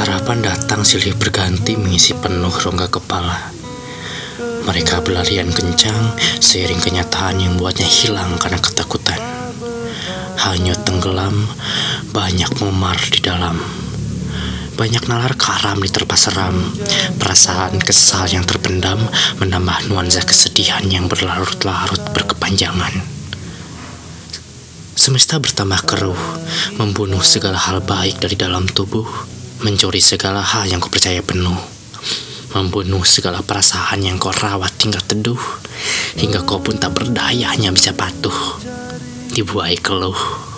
Harapan datang silih berganti mengisi penuh rongga kepala. Mereka berlarian kencang seiring kenyataan yang membuatnya hilang karena ketakutan. Hanyut tenggelam, banyak memar di dalam. Banyak nalar karam diterpa seram. Perasaan kesal yang terpendam menambah nuansa kesedihan yang berlarut-larut berkepanjangan. Semesta bertambah keruh, membunuh segala hal baik dari dalam tubuh, mencuri segala hal yang kupercaya penuh, membunuh segala perasaan yang kau rawat hingga teduh, hingga kau pun tak berdaya hanya bisa patuh, dibuai keluh.